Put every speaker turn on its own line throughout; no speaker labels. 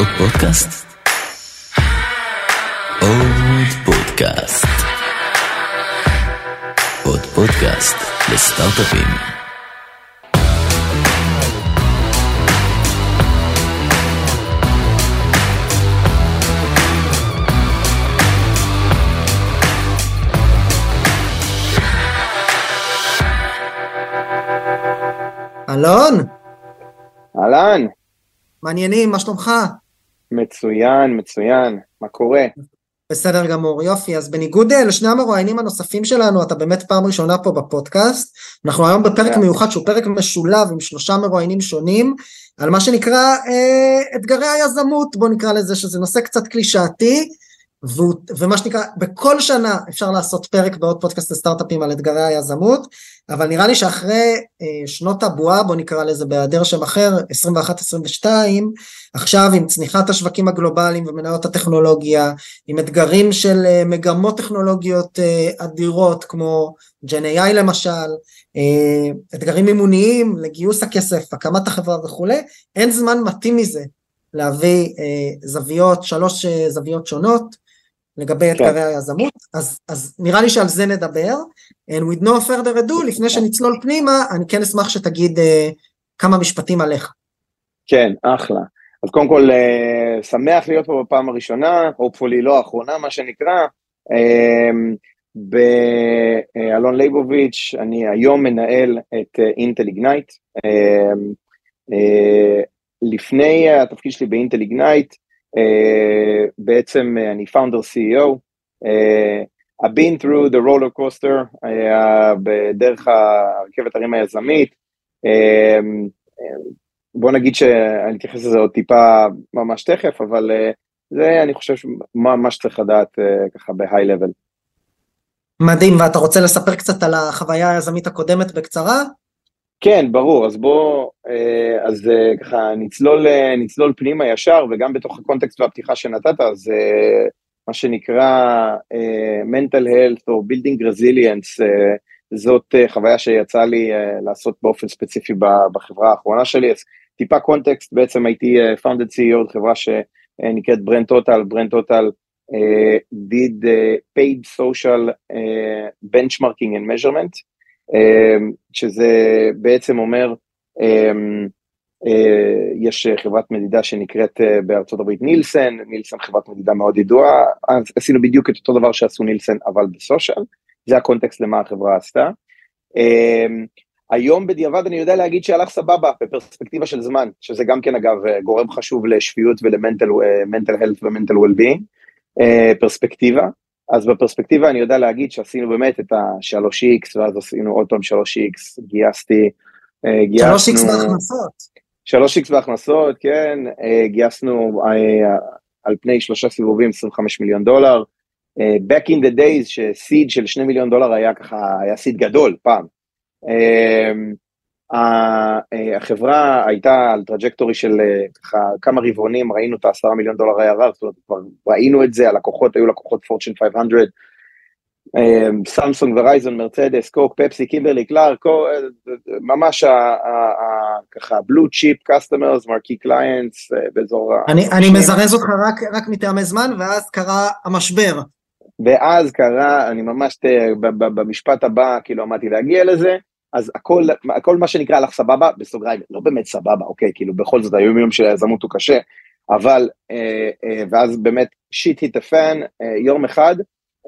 עוד פודקאסט? עוד פודקאסט. עוד פודקאסט לסטארט-אפים.
אלון,
אהלן,
מעניינים, מה שלומך?
מצוין, מצוין, מה קורה?
בסדר גמור, יופי, אז בניגוד אה, לשני המרואיינים הנוספים שלנו, אתה באמת פעם ראשונה פה בפודקאסט, אנחנו היום בפרק. מיוחד שהוא פרק משולב עם שלושה מרואיינים שונים, על מה שנקרא אה, אתגרי היזמות, בוא נקרא לזה שזה נושא קצת קלישאתי, ומה שנקרא, בכל שנה אפשר לעשות פרק בעוד פודקאסט לסטארט-אפים על אתגרי היזמות, אבל נראה לי שאחרי אה, שנות הבועה, בוא נקרא לזה בהיעדר שם אחר, 21-22, עכשיו עם צניחת השווקים הגלובליים ומניות הטכנולוגיה, עם אתגרים של אה, מגמות טכנולוגיות אה, אדירות כמו ג'ן למשל, אתגרים מימוניים לגיוס הכסף, הקמת החברה וכולי, אין זמן מתאים מזה להביא אה, זוויות, שלוש אה, זוויות שונות לגבי אתגרי היזמות, אז, אז נראה לי שעל זה נדבר. And with no further ado, לפני שנצלול פנימה, אני כן אשמח שתגיד אה, כמה משפטים עליך.
כן, אחלה. אז קודם כל, אה, שמח להיות פה בפעם הראשונה, hopefully לא האחרונה, מה שנקרא. אה, באלון ליבוביץ', אני היום מנהל את אינטל איגנייט. לפני התפקיד שלי באינטל איגנייט, uh, בעצם uh, אני founder CEO, uh, I've been through the roller coaster uh, בדרך הרכבת הרים היזמית, uh, בוא נגיד שאני אתייחס לזה עוד טיפה ממש תכף, אבל uh, זה אני חושב מה שצריך לדעת uh, ככה ב-high level.
מדהים, ואתה רוצה לספר קצת על החוויה היזמית הקודמת בקצרה?
כן, ברור, אז בוא, אז ככה נצלול, נצלול פנימה ישר, וגם בתוך הקונטקסט והפתיחה שנתת, אז מה שנקרא mental health או building resilience, זאת חוויה שיצא לי לעשות באופן ספציפי בחברה האחרונה שלי, אז טיפה context, בעצם הייתי founder CEO חברה שנקראת ברנד טוטל, ברנד טוטל did paid social benchmarking and measurement, שזה בעצם אומר, יש חברת מדידה שנקראת בארצות הברית נילסן, נילסן חברת מדידה מאוד ידועה, אז עשינו בדיוק את אותו דבר שעשו נילסן אבל בסושיאל, זה הקונטקסט למה החברה עשתה. היום בדיעבד אני יודע להגיד שהלך סבבה בפרספקטיבה של זמן, שזה גם כן אגב גורם חשוב לשפיות ולמנטל health ומנטל well-being, פרספקטיבה. אז בפרספקטיבה אני יודע להגיד שעשינו באמת את ה-3x, ואז עשינו עוד פעם 3x, גייסתי,
גייסנו... 3x בהכנסות.
3x בהכנסות, כן, גייסנו על פני שלושה סיבובים 25 מיליון דולר. Back in the days ש-seed של 2 מיליון דולר היה ככה, היה seed גדול פעם. החברה הייתה על trajectory של ככה כמה רבעונים, ראינו את ה-10 מיליון דולר ARR, זאת אומרת, כבר ראינו את זה, הלקוחות היו לקוחות Fortune 500, סמסונג ורייזון, מרצדס, קוֹק, פפסי, קימברלי, קלאר, ממש ככה blue chip customers, marquee clients, באזור...
אני מזרז אותך רק מטעמי זמן, ואז קרה המשבר.
ואז קרה, אני ממש במשפט הבא, כאילו עמדתי להגיע לזה, אז הכל, הכל מה שנקרא הלך סבבה, בסוגריים, לא באמת סבבה, אוקיי, כאילו בכל זאת היום יום של היזמות הוא קשה, אבל, אה, אה, ואז באמת shit hit the fan, יום אחד,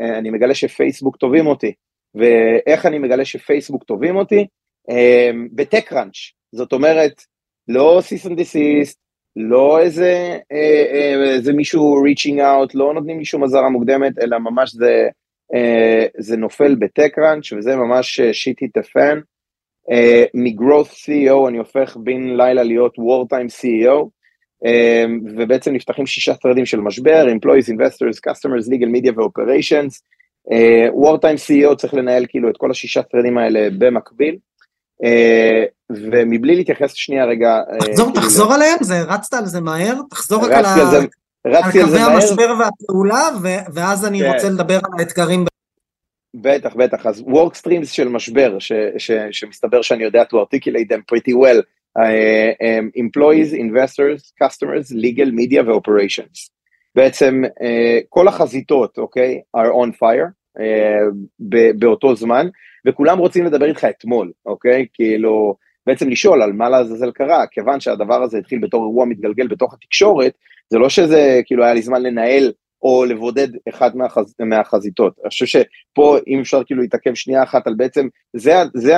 אה, אני מגלה שפייסבוק תובעים אותי, ואיך אני מגלה שפייסבוק תובעים אותי? אה, ב-TechCrunch, זאת אומרת, לא cease and desist, לא איזה, אה, אה, איזה מישהו reaching out, לא נותנים לי שום אזהרה מוקדמת, אלא ממש זה, אה, זה נופל ב-TechCrunch, וזה ממש shit hit the fan. Uh, מ-growth CEO אני הופך בין לילה להיות wartime CEO, uh, ובעצם נפתחים שישה threadים של משבר, employees, investors, customers, legal media ו-operations. Uh, wartime CEO צריך לנהל כאילו את כל השישה threadים האלה במקביל, uh, ומבלי להתייחס שנייה רגע...
תחזור, uh, תחזור כאילו... עליהם, זה, רצת על זה מהר, תחזור רק על,
על, זה,
על קווי המשבר והפעולה, ואז אני כן. רוצה לדבר על האתגרים.
בטח, בטח, אז work streams של משבר, ש, ש, שמסתבר שאני יודע to articulate them pretty well, uh, employees, investors, customers, legal, media ו-operations. בעצם uh, כל החזיתות, אוקיי, okay, are on fire uh, באותו זמן, וכולם רוצים לדבר איתך אתמול, אוקיי? Okay? כאילו, בעצם לשאול על מה לעזאזל קרה, כיוון שהדבר הזה התחיל בתור אירוע מתגלגל בתוך התקשורת, זה לא שזה כאילו היה לי זמן לנהל או לבודד אחד מהחז... מהחזיתות. אני חושב שפה, אם אפשר כאילו להתעכב שנייה אחת על בעצם, זה, זה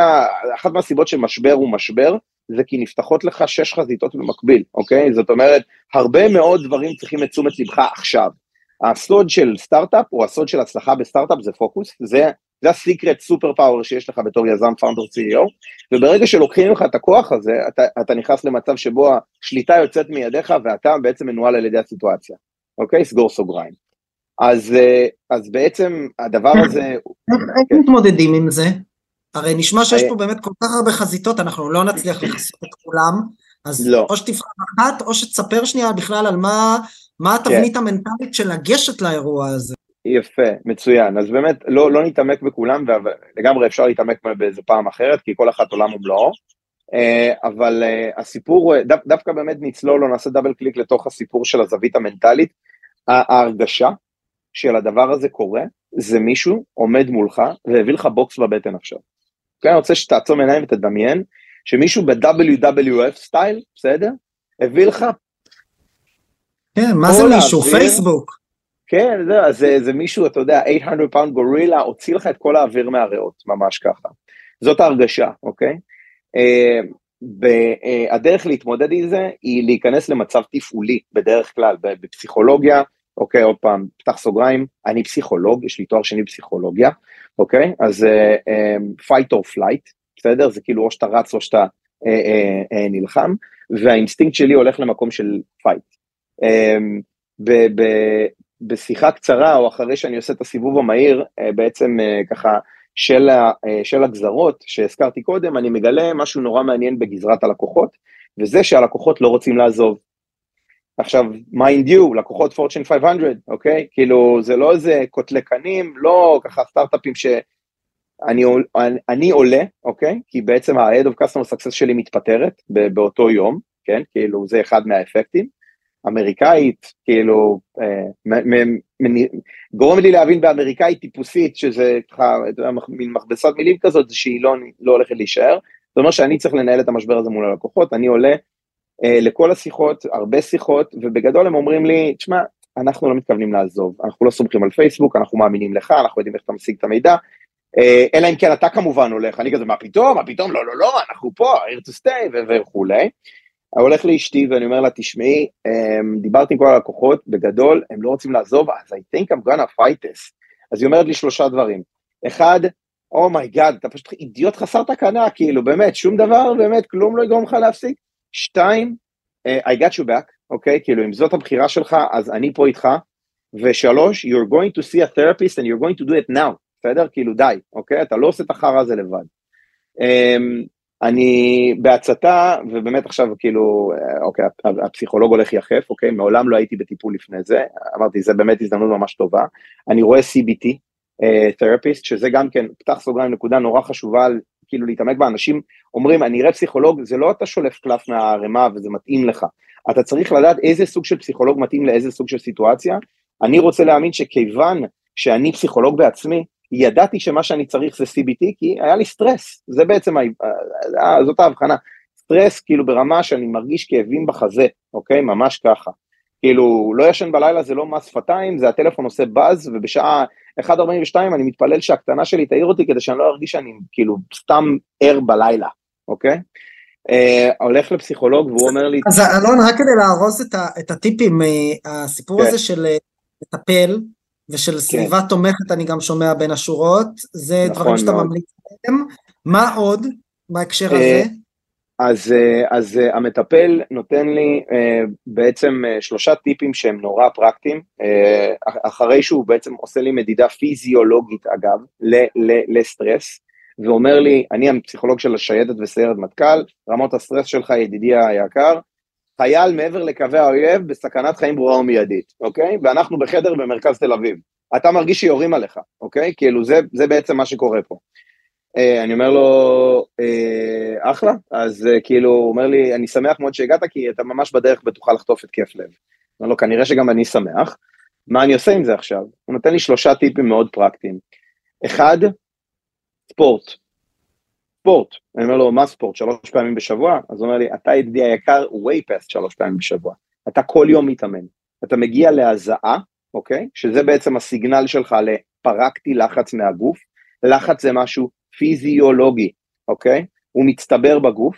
אחת מהסיבות שמשבר הוא משבר, זה כי נפתחות לך שש חזיתות במקביל, אוקיי? זאת אומרת, הרבה מאוד דברים צריכים את תשומת לבך עכשיו. הסוד של סטארט-אפ, או הסוד של הצלחה בסטארט-אפ זה פוקוס, זה, זה ה-secret super power שיש לך בתור יזם founder CEO, וברגע שלוקחים לך את הכוח הזה, אתה, אתה נכנס למצב שבו השליטה יוצאת מידיך ואתה בעצם מנוהל על ידי הסיטואציה. אוקיי? סגור סוגריים. אז, אה, אז בעצם הדבר הזה...
איך מתמודדים עם זה? הרי נשמע שיש אה, פה באמת כל כך הרבה חזיתות, אנחנו לא נצליח לכסות את כולם, אז לא. או שתבחר אחת, או שתספר שנייה בכלל על מה, מה התבנית כן. המנטלית של לגשת לאירוע הזה.
יפה, מצוין. אז באמת, לא, לא נתעמק בכולם, ולגמרי אפשר להתעמק באיזה פעם אחרת, כי כל אחת עולם ומלואו. אה, אבל הסיפור, דו, דווקא באמת נצלול או נעשה דאבל קליק לתוך הסיפור של הזווית המנטלית. ההרגשה של הדבר הזה קורה, זה מישהו עומד מולך והביא לך בוקס בבטן עכשיו. כן, אני רוצה שתעצום עיניים ותדמיין שמישהו ב-WWF style, בסדר? הביא לך...
כן, מה זה מישהו? האוויר, פייסבוק.
כן, זה, זה, זה מישהו, אתה יודע, 800 pound gorilla, הוציא לך את כל האוויר מהריאות, ממש ככה. זאת ההרגשה, אוקיי? והדרך אה, להתמודד עם זה היא להיכנס למצב תפעולי, בדרך כלל, בפסיכולוגיה, אוקיי, עוד פעם, פתח סוגריים, אני פסיכולוג, יש לי תואר שני בפסיכולוגיה, אוקיי? אז uh, um, fight or flight, בסדר? זה כאילו או שאתה רץ או שאתה נלחם, והאינסטינקט שלי הולך למקום של fight. בשיחה קצרה, או אחרי שאני עושה את הסיבוב המהיר, בעצם ככה, של, ה, uh, של הגזרות שהזכרתי קודם, אני מגלה משהו נורא מעניין בגזרת הלקוחות, וזה שהלקוחות לא רוצים לעזוב. עכשיו, mind you, לקוחות Fortune 500, אוקיי? כאילו, זה לא איזה קוטלי קנים, לא ככה סטארט-אפים שאני אני, אני עולה, אוקיי? כי בעצם ה-Head of Customer Success שלי מתפטרת באותו יום, כן? כאילו, זה אחד מהאפקטים. אמריקאית, כאילו, אה, גורם לי להבין באמריקאית טיפוסית, שזה ככה, מין מכבסת מילים כזאת, שהיא לא, לא הולכת להישאר. זאת אומרת שאני צריך לנהל את המשבר הזה מול הלקוחות, אני עולה אה, לכל השיחות, הרבה שיחות, ובגדול הם אומרים לי, תשמע, אנחנו לא מתכוונים לעזוב, אנחנו לא סומכים על פייסבוק, אנחנו מאמינים לך, אנחנו יודעים איך אתה משיג את המידע, אה, אלא אם כן אתה כמובן הולך, אני כזה, מה פתאום, מה פתאום, לא, לא, לא, אנחנו פה, here to stay וכולי. אני הולך לאשתי ואני אומר לה, תשמעי, אמ, דיברתי עם כל הלקוחות, בגדול, הם לא רוצים לעזוב, אז I think I'm gonna fight this. אז היא אומרת לי שלושה דברים. אחד, oh my God, אתה פשוט אידיוט חסר תקנה, כאילו, באמת, שום דבר, באמת, כלום לא יגרום לך להפסיק. שתיים, uh, I got you back, אוקיי? Okay? כאילו, אם זאת הבחירה שלך, אז אני פה איתך. ושלוש, you're going to see a therapist and you're going to do it now, בסדר? כאילו, די, אוקיי? אתה לא עושה את החרא הזה לבד. Um, אני בהצתה, ובאמת עכשיו כאילו, אה, אוקיי, הפסיכולוג הולך יחף, אוקיי? מעולם לא הייתי בטיפול לפני זה, אמרתי, זה באמת הזדמנות ממש טובה. אני רואה CBT, תרפיסט, uh, שזה גם כן, פתח סוגריים, נקודה נורא חשובה כאילו להתעמק באנשים, אומרים, אני אראה פסיכולוג, זה לא אתה שולף קלף מהערימה וזה מתאים לך, אתה צריך לדעת איזה סוג של פסיכולוג מתאים לאיזה סוג של סיטואציה. אני רוצה להאמין שכיוון שאני פסיכולוג בעצמי, ידעתי שמה שאני צריך זה CBT, כי היה לי סטרס, זה בעצם, זאת ההבחנה. סטרס כאילו ברמה שאני מרגיש כאבים בחזה, אוקיי? ממש ככה. כאילו, לא ישן בלילה זה לא מס שפתיים, זה הטלפון עושה באז, ובשעה 1.42 אני מתפלל שהקטנה שלי תעיר אותי כדי שאני לא ארגיש שאני כאילו סתם ער בלילה, אוקיי? אה, הולך לפסיכולוג והוא אומר לי...
אז אלון, רק כדי לארוז את, ה, את הטיפים, אה, הסיפור כן. הזה של אה, לטפל ושל כן. סביבה כן. תומכת, אני גם שומע בין השורות, זה נכון דברים שאתה ממליץ עליהם. מה עוד בהקשר הזה?
אז, אה, אז אה, המטפל נותן לי אה, בעצם שלושה טיפים שהם נורא פרקטיים, אחרי שהוא בעצם עושה לי מדידה פיזיולוגית אגב, לסטרס, ואומר לי, אני הפסיכולוג של השייטת וסיירת מטכ"ל, רמות הסטרס שלך ידידי היקר, חייל מעבר לקווי האויב בסכנת חיים ברורה ומיידית, אוקיי? ואנחנו בחדר במרכז תל אביב. אתה מרגיש שיורים עליך, אוקיי? כאילו זה, זה בעצם מה שקורה פה. אה, אני אומר לו, אה, אחלה, אז אה, כאילו, הוא אומר לי, אני שמח מאוד שהגעת, כי אתה ממש בדרך בטוחה לחטוף כיף לב. אומר לו, כנראה שגם אני שמח. מה אני עושה עם זה עכשיו? הוא נותן לי שלושה טיפים מאוד פרקטיים. אחד, ספורט. ספורט. אני אומר לו, מה ספורט? שלוש פעמים בשבוע? אז הוא אומר לי, אתה ידידי היקר, way past שלוש פעמים בשבוע. אתה כל יום מתאמן. אתה מגיע להזעה, אוקיי? שזה בעצם הסיגנל שלך לפרקתי לחץ מהגוף. לחץ זה משהו פיזיולוגי, אוקיי? הוא מצטבר בגוף,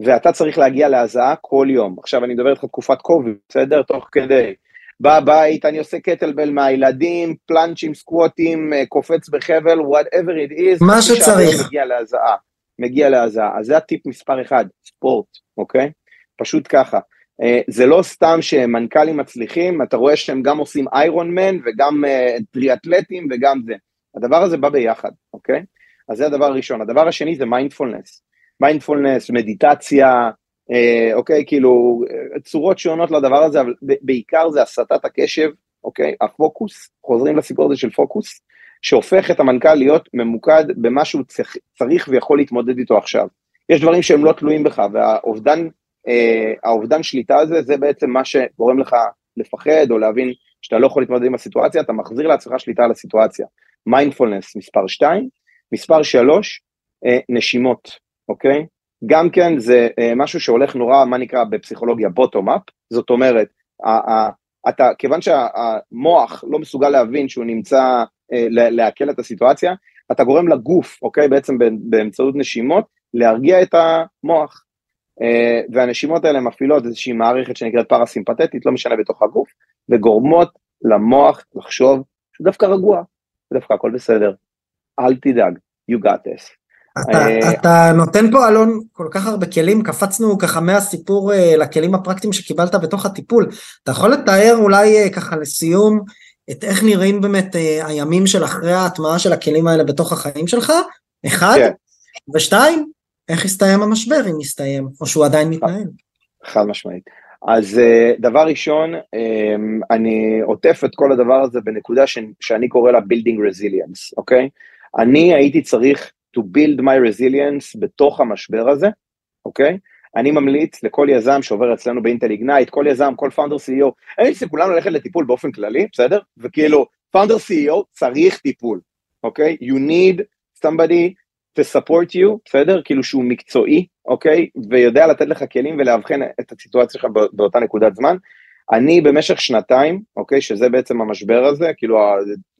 ואתה צריך להגיע להזעה כל יום. עכשיו אני מדבר איתך תקופת קובי, בסדר? תוך כדי. בבית, אני עושה קטלבל מהילדים, פלאנצ'ים, סקווטים, אה, קופץ בחבל, whatever it is.
מה שצריך.
מגיע להזעה, מגיע להזעה. אז זה הטיפ מספר אחד, ספורט, אוקיי? פשוט ככה. אה, זה לא סתם שמנכ"לים מצליחים, אתה רואה שהם גם עושים איירון מן וגם uh, טריאטלטים וגם זה. הדבר הזה בא ביחד, אוקיי? אז זה הדבר הראשון. הדבר השני זה מיינדפולנס. מיינדפולנס, מדיטציה, אה, אוקיי, כאילו, צורות שונות לדבר הזה, אבל בעיקר זה הסטת הקשב, אוקיי, הפוקוס, חוזרים לסיפור הזה של פוקוס, שהופך את המנכ"ל להיות ממוקד במה שהוא צריך, צריך ויכול להתמודד איתו עכשיו. יש דברים שהם לא תלויים בך, והאובדן אה, האובדן שליטה הזה, זה בעצם מה שגורם לך לפחד או להבין שאתה לא יכול להתמודד עם הסיטואציה, אתה מחזיר לעצמך שליטה על הסיטואציה. מיינדפולנס מספר 2, מספר 3, אה, נשימות, אוקיי? גם כן זה אה, משהו שהולך נורא, מה נקרא בפסיכולוגיה בוטום-אפ, זאת אומרת, אתה, כיוון שהמוח לא מסוגל להבין שהוא נמצא, לעכל את הסיטואציה, אתה גורם לגוף, אוקיי, בעצם באמצעות נשימות, להרגיע את המוח. אה, והנשימות האלה מפעילות איזושהי מערכת שנקראת פרסימפטית, לא משנה בתוך הגוף, וגורמות למוח לחשוב שדווקא רגוע, דווקא הכל בסדר, אל תדאג, you got this.
אתה, אה, אתה נותן פה אלון כל כך הרבה כלים, קפצנו ככה מהסיפור אה, לכלים הפרקטיים שקיבלת בתוך הטיפול. אתה יכול לתאר אולי ככה לסיום את איך נראים באמת הימים של אחרי ההטמעה של הכלים האלה בתוך החיים שלך? אחד, כן. ושתיים, איך הסתיים המשבר אם הסתיים, או שהוא עדיין מתנהל?
חד משמעית. אז אה, דבר ראשון, אמ, אני עוטף את כל הדבר הזה בנקודה ש, שאני קורא לה building resilience, אוקיי? אני הייתי צריך to build my resilience בתוך המשבר הזה, אוקיי? אני ממליץ לכל יזם שעובר אצלנו באינטל איגנייט, כל יזם, כל פאונדר CEO, אני ממליץ לכולם ללכת לטיפול באופן כללי, בסדר? וכאילו, פאונדר CEO צריך טיפול, אוקיי? You need somebody to support you, בסדר? כאילו שהוא מקצועי, אוקיי? ויודע לתת לך כלים ולאבחן את הסיטואציה שלך באותה נקודת זמן. אני במשך שנתיים, אוקיי? שזה בעצם המשבר הזה, כאילו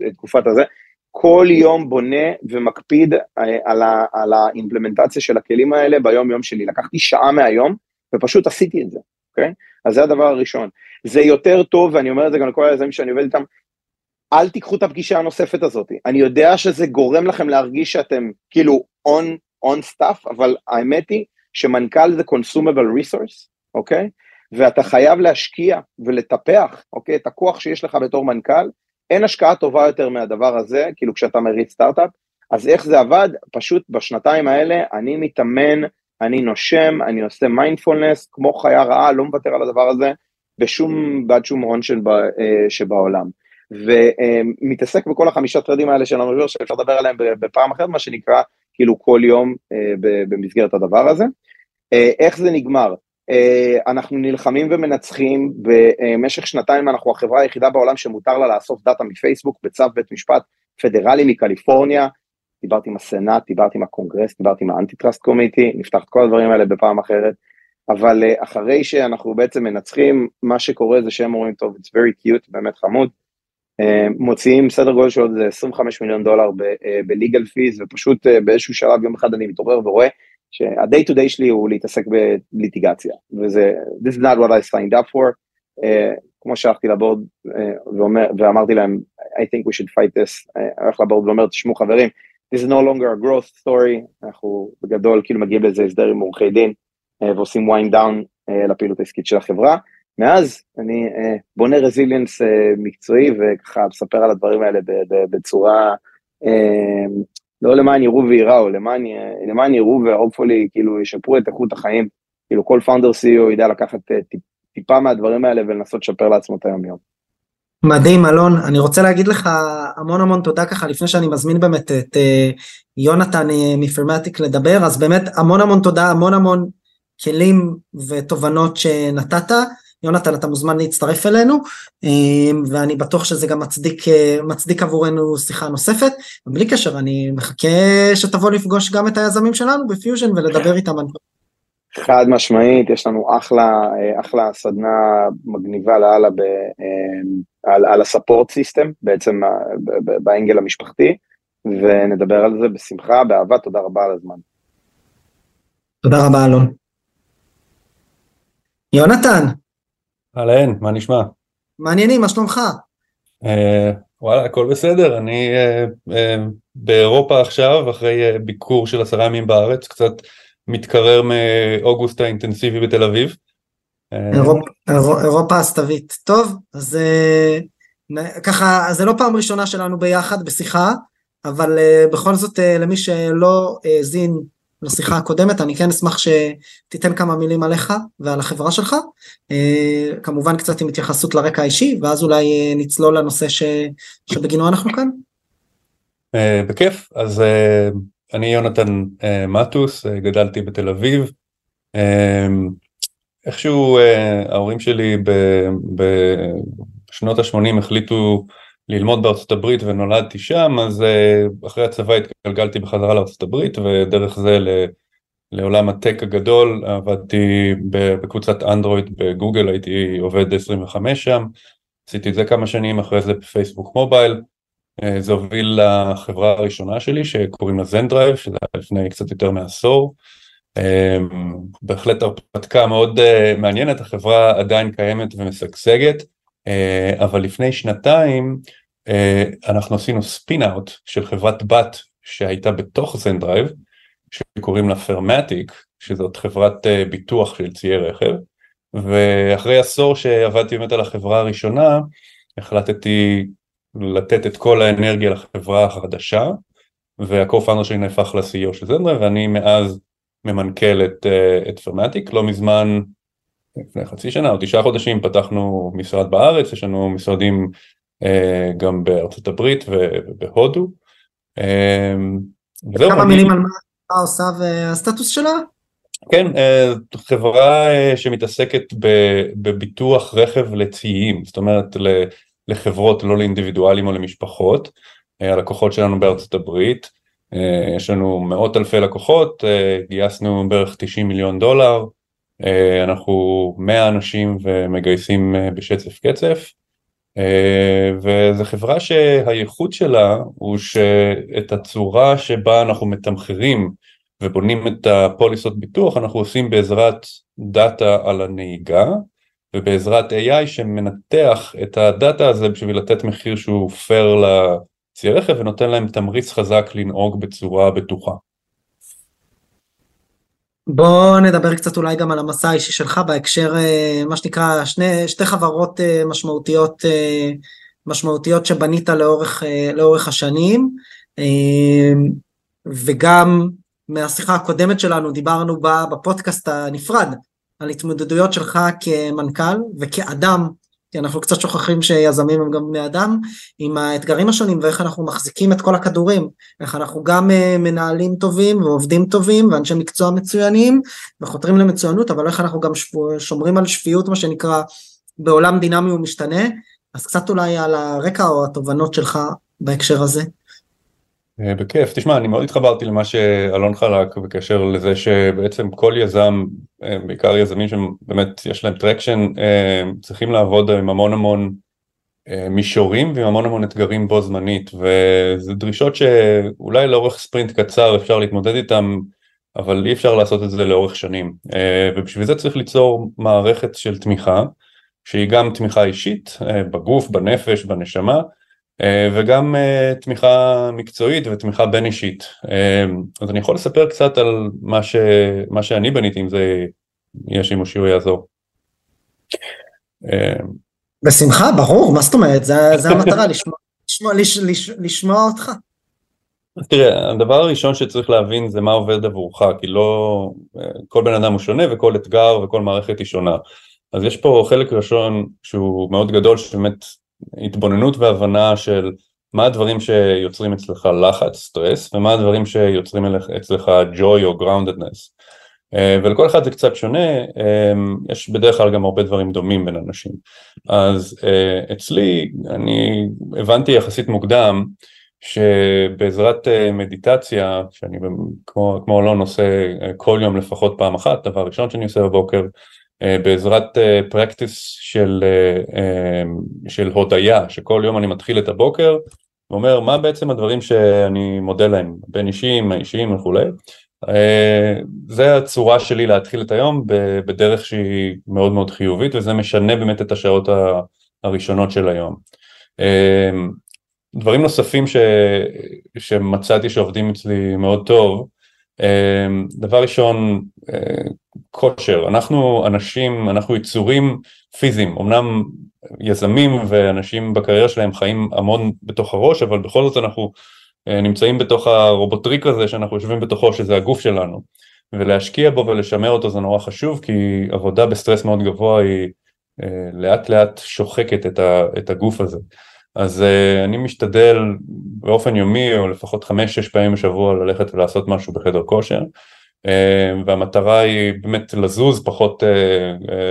התקופת הזה, כל יום בונה ומקפיד אה, על, ה, על האימפלמנטציה של הכלים האלה ביום יום שלי. לקחתי שעה מהיום ופשוט עשיתי את זה, אוקיי? אז זה הדבר הראשון. זה יותר טוב, ואני אומר את זה גם לכל היזמים שאני עובד איתם, אל תיקחו את הפגישה הנוספת הזאת. אני יודע שזה גורם לכם להרגיש שאתם כאילו on, on stuff, אבל האמת היא שמנכ"ל זה consumable resource, אוקיי? ואתה חייב להשקיע ולטפח, אוקיי? את הכוח שיש לך בתור מנכ"ל. אין השקעה טובה יותר מהדבר הזה, כאילו כשאתה מריץ סטארט-אפ. אז איך זה עבד? פשוט בשנתיים האלה אני מתאמן, אני נושם, אני עושה מיינדפולנס, כמו חיה רעה, לא מוותר על הדבר הזה בשום, בעד שום הון ש ב, אה, שבעולם. ומתעסק בכל החמישה טרדים האלה של המשבר שאפשר לדבר עליהם בפעם אחרת, מה שנקרא כאילו כל יום אה, במסגרת הדבר הזה. אה, איך זה נגמר? אה, אנחנו נלחמים ומנצחים, במשך שנתיים אנחנו החברה היחידה בעולם שמותר לה לאסוף דאטה מפייסבוק בצו בית משפט פדרלי מקליפורניה, דיברתי עם הסנאט, דיברתי עם הקונגרס, דיברתי עם ה-antitrust committee, נפתח את כל הדברים האלה בפעם אחרת, אבל אחרי שאנחנו בעצם מנצחים, מה שקורה זה שהם אומרים, טוב, it's very cute, באמת חמוד, אה, מוציאים סדר גודל של עוד 25 מיליון דולר בליגל פיז, ופשוט אה, באיזשהו שלב יום אחד אני מתעורר ורואה שה-day to day שלי הוא להתעסק בליטיגציה, וזה, this is not what I signed up for, uh, כמו שהלכתי לבורד uh, ואמרתי להם, I think we should fight this, uh, הלך לבורד ואומר, תשמעו חברים, this is no longer a growth story, אנחנו בגדול כאילו מגיעים לזה הסדר עם עורכי דין, uh, ועושים wind down uh, לפעילות העסקית של החברה, מאז אני אה, בונה רזיליאנס אה, מקצועי וככה מספר על הדברים האלה בצורה, אה, לא למען יראו וייראו, למען, למען יראו והופפולי כאילו ישפרו את איכות החיים, כאילו כל פאונדר CEO ידע לקחת טיפ, טיפה מהדברים האלה ולנסות לשפר לעצמו את היום יום.
מדהים אלון, אני רוצה להגיד לך המון המון תודה ככה לפני שאני מזמין באמת את uh, יונתן uh, מפרמטיק לדבר, אז באמת המון המון תודה, המון המון כלים ותובנות שנתת. יונתן אתה מוזמן להצטרף אלינו uh, ואני בטוח שזה גם מצדיק, uh, מצדיק עבורנו שיחה נוספת ובלי קשר אני מחכה שתבוא לפגוש גם את היזמים שלנו בפיוז'ן ולדבר איתם על
חד משמעית, יש לנו אחלה, אחלה סדנה מגניבה לאללה ב, אה, על, על ה-support system, בעצם באנגל המשפחתי, ונדבר על זה בשמחה, באהבה, תודה רבה על הזמן.
תודה רבה אלון. יונתן.
אהלן, מה נשמע?
מעניינים, מה שלומך?
אה, וואלה, הכל בסדר, אני אה, אה, באירופה עכשיו, אחרי אה, ביקור של עשרה ימים בארץ, קצת מתקרר מאוגוסט האינטנסיבי בתל אביב.
אה, אירופה הסתווית. טוב, אז אה, ככה, זה לא פעם ראשונה שלנו ביחד בשיחה, אבל בכל זאת למי שלא האזין לשיחה הקודמת, אני כן אשמח שתיתן כמה מילים עליך ועל החברה שלך, כמובן קצת עם התייחסות לרקע האישי, ואז אולי נצלול לנושא ש... שבגינו אנחנו כאן.
בכיף, אז אני יונתן מטוס, גדלתי בתל אביב. איכשהו ההורים שלי בשנות ה-80 החליטו ללמוד בארצות הברית ונולדתי שם, אז uh, אחרי הצבא התגלגלתי בחזרה לארצות הברית ודרך זה ל... לעולם הטק הגדול, עבדתי בקבוצת אנדרואיד בגוגל, הייתי עובד 25 שם, עשיתי את זה כמה שנים, אחרי זה בפייסבוק מובייל, אה, זה הוביל לחברה הראשונה שלי שקוראים לה זנדרייב, שזה היה לפני קצת יותר מעשור. אה, בהחלט הרפתקה מאוד אה, מעניינת, החברה עדיין קיימת ומשגשגת, אבל לפני שנתיים אנחנו עשינו spin out של חברת בת שהייתה בתוך זנדרייב, שקוראים לה פרמטיק, שזאת חברת ביטוח של ציי רכב, ואחרי עשור שעבדתי באמת על החברה הראשונה, החלטתי לתת את כל האנרגיה לחברה החדשה, וה-co-founder שלי נהפך ל-CEO של זנדרה, ואני מאז ממנכ"ל את, אה, את פרמטיק, לא מזמן, לפני חצי שנה או תשעה חודשים פתחנו משרד בארץ, יש לנו משרדים אה, גם בארצות הברית ובהודו.
אה, כמה מילים על מה עושה והסטטוס שלה?
כן, אה, חברה אה, שמתעסקת בביטוח רכב לציים, זאת אומרת לחברות, לא לאינדיבידואלים או למשפחות. אה, הלקוחות שלנו בארצות הברית, אה, יש לנו מאות אלפי לקוחות, אה, גייסנו בערך 90 מיליון דולר, אנחנו 100 אנשים ומגייסים בשצף קצף, וזו חברה שהייחוד שלה הוא שאת הצורה שבה אנחנו מתמחרים ובונים את הפוליסות ביטוח אנחנו עושים בעזרת דאטה על הנהיגה ובעזרת AI שמנתח את הדאטה הזה בשביל לתת מחיר שהוא פייר לצי רכב ונותן להם תמריץ חזק לנהוג בצורה בטוחה.
בוא נדבר קצת אולי גם על המסע האישי שלך בהקשר אה, מה שנקרא שני, שתי חברות אה, משמעותיות אה, משמעותיות שבנית לאורך, לאורך השנים. וגם מהשיחה הקודמת שלנו דיברנו בפודקאסט הנפרד על התמודדויות שלך כמנכ"ל וכאדם, כי אנחנו קצת שוכחים שיזמים הם גם בני אדם, עם האתגרים השונים ואיך אנחנו מחזיקים את כל הכדורים, איך אנחנו גם אה, מנהלים טובים ועובדים טובים ואנשי מקצוע מצוינים וחותרים למצוינות, אבל איך אנחנו גם שומרים על שפיות מה שנקרא בעולם דינמי ומשתנה, אז קצת אולי על הרקע או התובנות שלך בהקשר הזה.
אה, בכיף, תשמע, אני מאוד התחברתי למה שאלון חלק בקשר לזה שבעצם כל יזם, אה, בעיקר יזמים שבאמת יש להם traction, אה, צריכים לעבוד עם המון המון מישורים ועם המון המון אתגרים בו זמנית, וזה דרישות שאולי לאורך ספרינט קצר אפשר להתמודד איתם, אבל אי אפשר לעשות את זה לאורך שנים, ובשביל זה צריך ליצור מערכת של תמיכה, שהיא גם תמיכה אישית, בגוף, בנפש, בנשמה, וגם אה, תמיכה מקצועית ותמיכה בין אישית. אה, אז אני יכול לספר קצת על מה, ש... מה שאני בניתי, אם זה יהיה שימושי או יעזור.
בשמחה, ברור, מה זאת אומרת? זה, המטרה, לשמוע, לשמוע, לש, לש, לשמוע אותך.
אז תראה, הדבר הראשון שצריך להבין זה מה עובד עבורך, כי לא, כל בן אדם הוא שונה וכל אתגר וכל מערכת היא שונה. אז יש פה חלק ראשון שהוא מאוד גדול שבאמת התבוננות והבנה של מה הדברים שיוצרים אצלך לחץ, סטרס, ומה הדברים שיוצרים אצלך joy או. אה, ולכל אחד זה קצת שונה, אה, יש בדרך כלל גם הרבה דברים דומים בין אנשים. אז אה, אצלי, אני הבנתי יחסית מוקדם, שבעזרת מדיטציה, שאני כמו, כמו לא נושא כל יום לפחות פעם אחת, דבר ראשון שאני עושה בבוקר, בעזרת פרקטיס של, של הודיה, שכל יום אני מתחיל את הבוקר ואומר מה בעצם הדברים שאני מודה להם, בין אישיים, האישיים וכולי, אה, זה הצורה שלי להתחיל את היום בדרך שהיא מאוד מאוד חיובית וזה משנה באמת את השעות הראשונות של היום. אה, דברים נוספים ש... שמצאתי שעובדים אצלי מאוד טוב, אה, דבר ראשון כושר, אנחנו אנשים, אנחנו יצורים פיזיים, אמנם יזמים ואנשים בקריירה שלהם חיים המון בתוך הראש אבל בכל זאת אנחנו אה, נמצאים בתוך הרובוטריק הזה שאנחנו יושבים בתוכו שזה הגוף שלנו. ולהשקיע בו ולשמר אותו זה נורא חשוב כי עבודה בסטרס מאוד גבוה היא אה, לאט לאט שוחקת את הגוף הזה אז אה, אני משתדל באופן יומי או לפחות חמש שש פעמים בשבוע ללכת ולעשות משהו בחדר כושר. uh, והמטרה היא באמת לזוז פחות uh,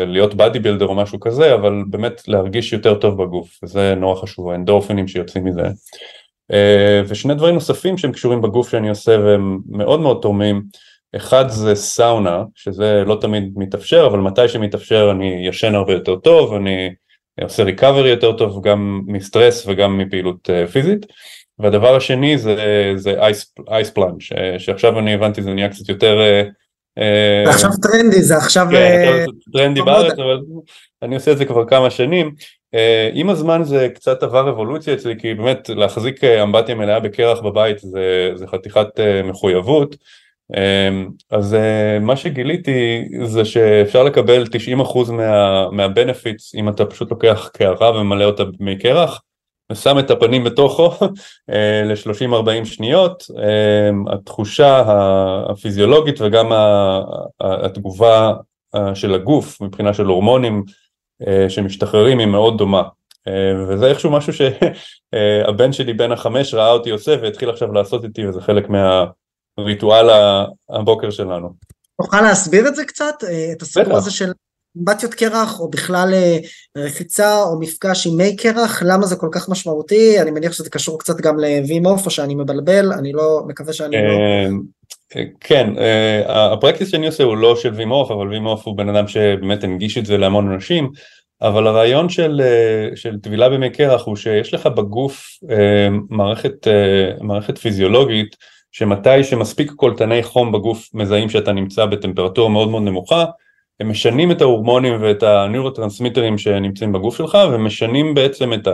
להיות בדי בילדר או משהו כזה אבל באמת להרגיש יותר טוב בגוף. וזה נורא חשוב האנדורפינים שיוצאים מזה. אה, ושני דברים נוספים שהם קשורים בגוף שאני עושה והם מאוד מאוד תורמים, אחד זה סאונה, שזה לא תמיד מתאפשר, אבל מתי שמתאפשר אני ישן הרבה יותר טוב, אני עושה ריקאברי יותר טוב גם מסטרס וגם מפעילות אה, פיזית. והדבר השני זה, זה אייס, אייס פלאנג', שעכשיו אני הבנתי זה נהיה קצת יותר...
אה, זה עכשיו טרנדי, זה עכשיו...
כן, טרנדי בארץ, אבל אני עושה את זה כבר כמה שנים. עם הזמן זה קצת עבר אבולוציה אצלי כי באמת להחזיק אה, אמבטיה מלאה בקרח בבית זה, זה חתיכת מחויבות אז uh, מה שגיליתי זה שאפשר לקבל 90% מה, מהבנפיטס אם אתה פשוט לוקח קערה וממלא אותה במי קרח ושם את הפנים בתוכו ל-30-40 שניות, התחושה הפיזיולוגית וגם התגובה של הגוף מבחינה של הורמונים אה, שמשתחררים היא מאוד דומה. אה, וזה איכשהו משהו שהבן שלי בן החמש ראה אותי עושה והתחיל עכשיו לעשות איתי וזה חלק מהריטואל הבוקר שלנו.
תוכל להסביר את זה קצת? אה, את הסיפור הזה של אמבטיות קרח או בכלל רחיצה או מפגש עם מי קרח? למה זה כל כך משמעותי? אני מניח שזה קשור קצת גם לווימוף או שאני מבלבל. אני לא מקווה שאני לא
כן, אה, הפרקטיס שאני עושה הוא לא של וימוף, אבל וימוף הוא בן אדם שבאמת הנגיש את זה להמון אנשים, אבל הרעיון של, אה, של טבילה במי קרח הוא שיש לך בגוף אה, מערכת, מערכת פיזיולוגית שמתי שמספיק קולטני חום בגוף מזהים שאתה נמצא בטמפרטורה מאוד מאוד נמוכה, הם משנים את ההורמונים ואת הניורוטרנסמיטרים שנמצאים בגוף שלך ומשנים בעצם את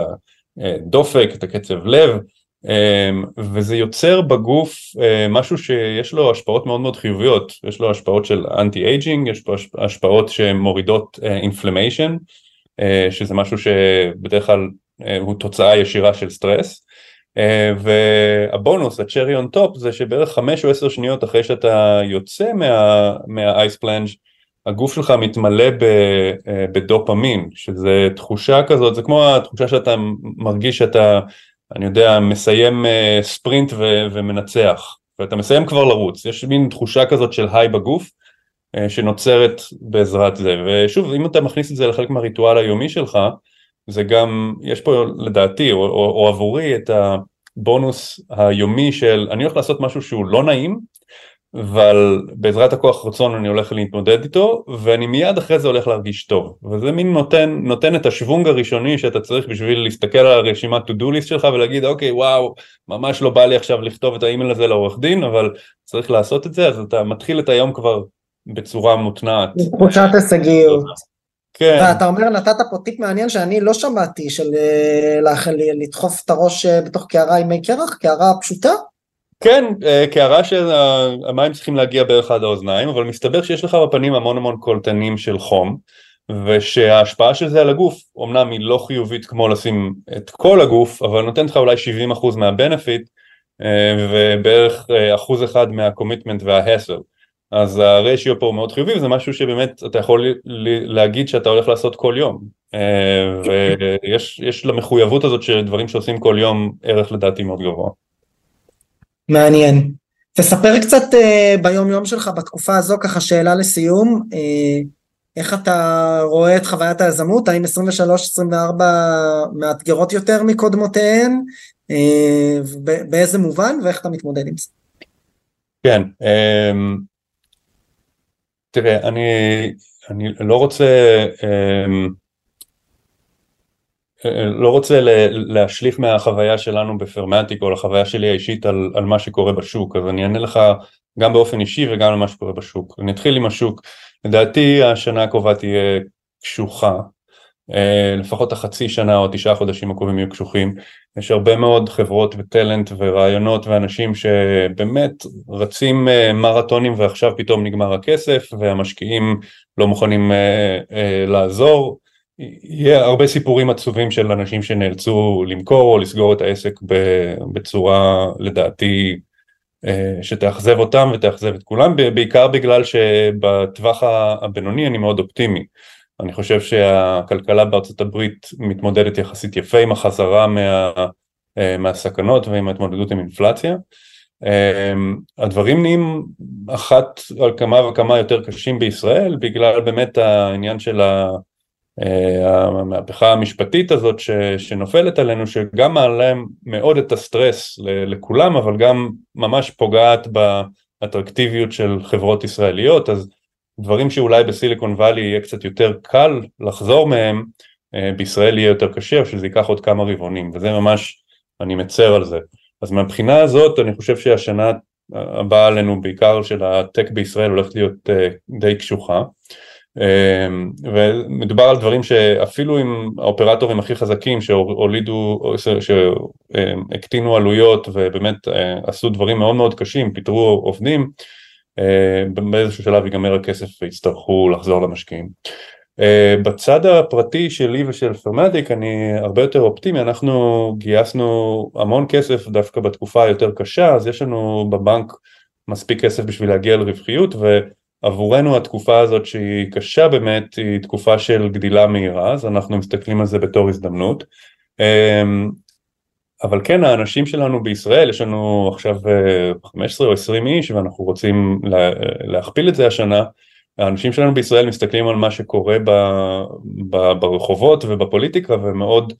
הדופק, את הקצב לב, אמ, וזה יוצר בגוף אה, משהו שיש לו השפעות מאוד מאוד חיוביות, יש לו השפעות של anti aging, יש פה השפעות שמורידות inflammation, אה, אה, שזה משהו שבדרך כלל הוא תוצאה ישירה של סטרס, והבונוס, ה cherry on top, זה שבערך חמש או עשר שניות אחרי שאתה יוצא מה ice plunge הגוף שלך מתמלא בדופמין, שזה תחושה כזאת, זה כמו התחושה שאתה מרגיש שאתה אני יודע, מסיים אה, ספרינט ו- ומנצח, ואתה מסיים כבר לרוץ, יש מין תחושה כזאת של high בגוף, שנוצרת בעזרת זה, ושוב, אם אתה מכניס את זה לחלק מהריטואל היומי שלך, זה גם, יש פה לדעתי, או, או, או עבורי, את הבונוס היומי של אני הולך לעשות משהו שהוא לא נעים, אבל בעזרת הכוח רצון אני הולך להתמודד איתו ואני מיד אחרי זה הולך להרגיש טוב וזה מין נותן, נותן את השוונג הראשוני שאתה צריך בשביל להסתכל על הרשימת to do list שלך ולהגיד אוקיי וואו ממש לא בא לי עכשיו לכתוב את האימייל הזה לעורך דין אבל צריך לעשות את זה אז אתה מתחיל את היום כבר בצורה מותנעת.
תחושת הישגיות. כן. ואתה אומר נתת פה טיפ מעניין שאני לא שמעתי של אה, לדחוף את הראש אה, בתוך קערה עם מי קרח, קערה פשוטה?
כן, אה, קערה שהמים צריכים להגיע בערך עד האוזניים, אבל מסתבר שיש לך בפנים המון המון קולטנים של חום, ושההשפעה של זה על הגוף, אמנם היא לא חיובית כמו לשים את כל הגוף, אבל נותנת לך אולי 70% מהבנפיט, ובערך אחוז אחד מהקומיטמנט וההסל. אז הרשיו פה הוא מאוד חיובי וזה משהו שבאמת אתה יכול להגיד שאתה הולך לעשות כל יום. אה, ויש יש למחויבות הזאת של דברים שעושים כל יום ערך לדעתי מאוד גבוה.
מעניין. תספר קצת uh, ביום יום שלך בתקופה הזו, ככה שאלה לסיום, uh, איך אתה רואה את חוויית היזמות, האם 23-24 מאתגרות יותר מקודמותיהן, באיזה מובן ואיך אתה מתמודד עם זה?
כן, תראה, אני, אני לא רוצה um, לא רוצה להשליך מהחוויה שלנו בפרמטיק או לחוויה שלי האישית על, על מה שקורה בשוק, אז אני אענה לך גם באופן אישי וגם על מה שקורה בשוק. אני אתחיל עם השוק. לדעתי השנה הקרובה תהיה קשוחה, אה, לפחות החצי שנה או תשעה חודשים הקרובים יהיו קשוחים. יש הרבה מאוד חברות וטלנט ורעיונות ואנשים שבאמת רצים אה, מרתונים ועכשיו פתאום נגמר הכסף והמשקיעים לא מוכנים אה, לעזור. יהיה הרבה סיפורים עצובים של אנשים שנאלצו למכור או לסגור את העסק בצורה לדעתי אה, שתאכזב אותם ותאכזב את כולם, בעיקר בגלל שבטווח הבינוני אני מאוד אופטימי. אני חושב שהכלכלה בארצות הברית מתמודדת יחסית יפה עם החזרה מה, אה, מהסכנות ועם ההתמודדות עם אינפלציה. אה, הדברים נהיים אחת על כמה וכמה יותר קשים בישראל בגלל באמת העניין של. אה, המהפכה המשפטית הזאת שנופלת עלינו שגם מעלה מאוד את הסטרס לכולם אבל גם ממש פוגעת באטרקטיביות של חברות ישראליות אז דברים שאולי בסיליקון וואלי יהיה קצת יותר קל לחזור מהם אה, בישראל יהיה יותר קשה או שזה ייקח עוד כמה רבעונים וזה ממש אני מצר על זה. אז מהבחינה הזאת אני חושב שהשנה הבאה עלינו בעיקר של הטק בישראל הולכת להיות אה, די קשוחה. אמ, ומדובר על דברים שאפילו עם האופרטורים הכי חזקים שהולידו, שהקטינו עלויות ובאמת אה, עשו דברים מאוד מאוד קשים, פיטרו עובדים, אה, באיזשהו שלב ייגמר הכסף ויצטרכו לחזור למשקיעים. אה, בצד הפרטי שלי ושל פרמדיק אני הרבה יותר אופטימי, אנחנו גייסנו המון כסף דווקא בתקופה היותר קשה, אז יש לנו בבנק מספיק כסף בשביל להגיע לרווחיות ו... עבורנו התקופה הזאת שהיא קשה באמת היא תקופה של גדילה מהירה אז אנחנו מסתכלים על זה בתור הזדמנות אמ, אבל כן האנשים שלנו בישראל יש לנו עכשיו 15 אה, או 20 איש ואנחנו רוצים לה, להכפיל את זה השנה. האנשים שלנו בישראל מסתכלים על מה שקורה ב, ב, ברחובות ובפוליטיקה ומאוד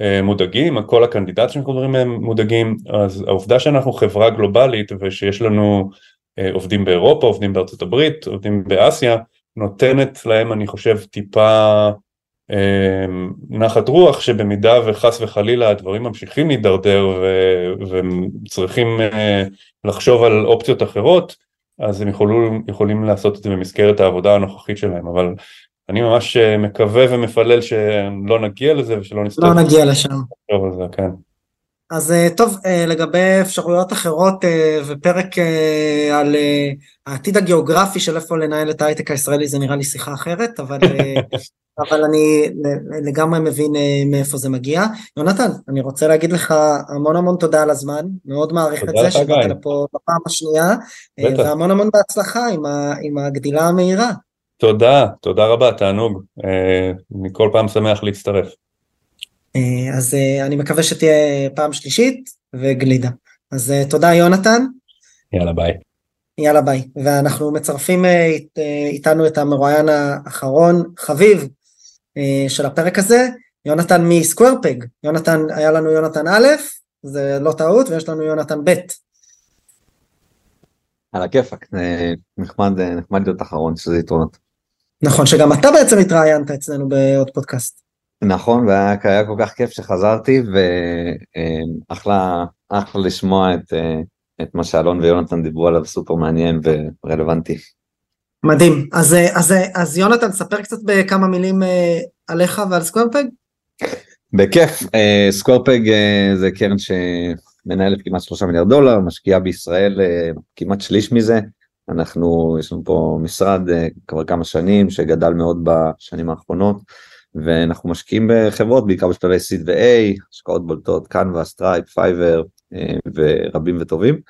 אה, מודאגים, כל הקנדידטים שאנחנו מדברים מהם מודאגים, אז העובדה שאנחנו חברה גלובלית ושיש לנו אה, עובדים באירופה, עובדים בארצות הברית, עובדים באסיה, נותנת להם אני חושב טיפה נחת רוח שבמידה וחס וחלילה הדברים ממשיכים להידרדר וצריכים אה, לחשוב על אופציות אחרות אז הם יכולים, יכולים לעשות את זה במסגרת העבודה הנוכחית שלהם אבל אני ממש מקווה ומפלל שלא נגיע לזה ושלא נסתכל.
לא נגיע לשם.
זה, כן.
אז אה, טוב, אה, לגבי אפשרויות אחרות אה, ופרק על העתיד הגיאוגרפי של איפה לנהל את ההייטק הישראלי זה נראה לי שיחה אחרת, אבל, אבל אני לגמרי מבין מאיפה זה מגיע. יונתן, אני רוצה להגיד לך המון המון תודה על הזמן, מאוד מעריך את זה שבאת לפה בפעם השנייה, בטח. והמון המון בהצלחה עם, ה, עם הגדילה המהירה.
תודה, תודה רבה, תענוג, אני כל פעם שמח להצטרף.
אה, אז אה, אני מקווה שתהיה פעם שלישית וגלידה. אז אה, תודה יונתן.
יאללה ביי.
יאללה ביי. ואנחנו מצרפים איתנו את המרואיין האחרון, חביב, של הפרק הזה, יונתן מסקוורפג. יונתן, היה לנו יונתן א', זה לא טעות, ויש לנו יונתן ב'.
על הכיפאק, נחמד, נחמד להיות אחרון, שזה יתרונות.
נכון, שגם אתה בעצם התראיינת אצלנו בעוד פודקאסט.
נכון, והיה כל כך כיף שחזרתי, ואחלה אחלה לשמוע את, את מה שאלון ויונתן דיברו עליו, סופר מעניין ורלוונטי.
מדהים. אז, אז, אז יונתן, ספר קצת בכמה מילים אה, עליך ועל Square Peg.
בכיף, אה, Square Peg אה, זה קרן שמנהלת כמעט שלושה מיליארד דולר, משקיעה בישראל כמעט שליש מזה. אנחנו, יש לנו פה משרד כבר כמה שנים שגדל מאוד בשנים האחרונות. ואנחנו משקיעים בחברות בעיקר בשלבי seed ו-A, השקעות בולטות, Canva, Stripe, Fiverr ורבים וטובים.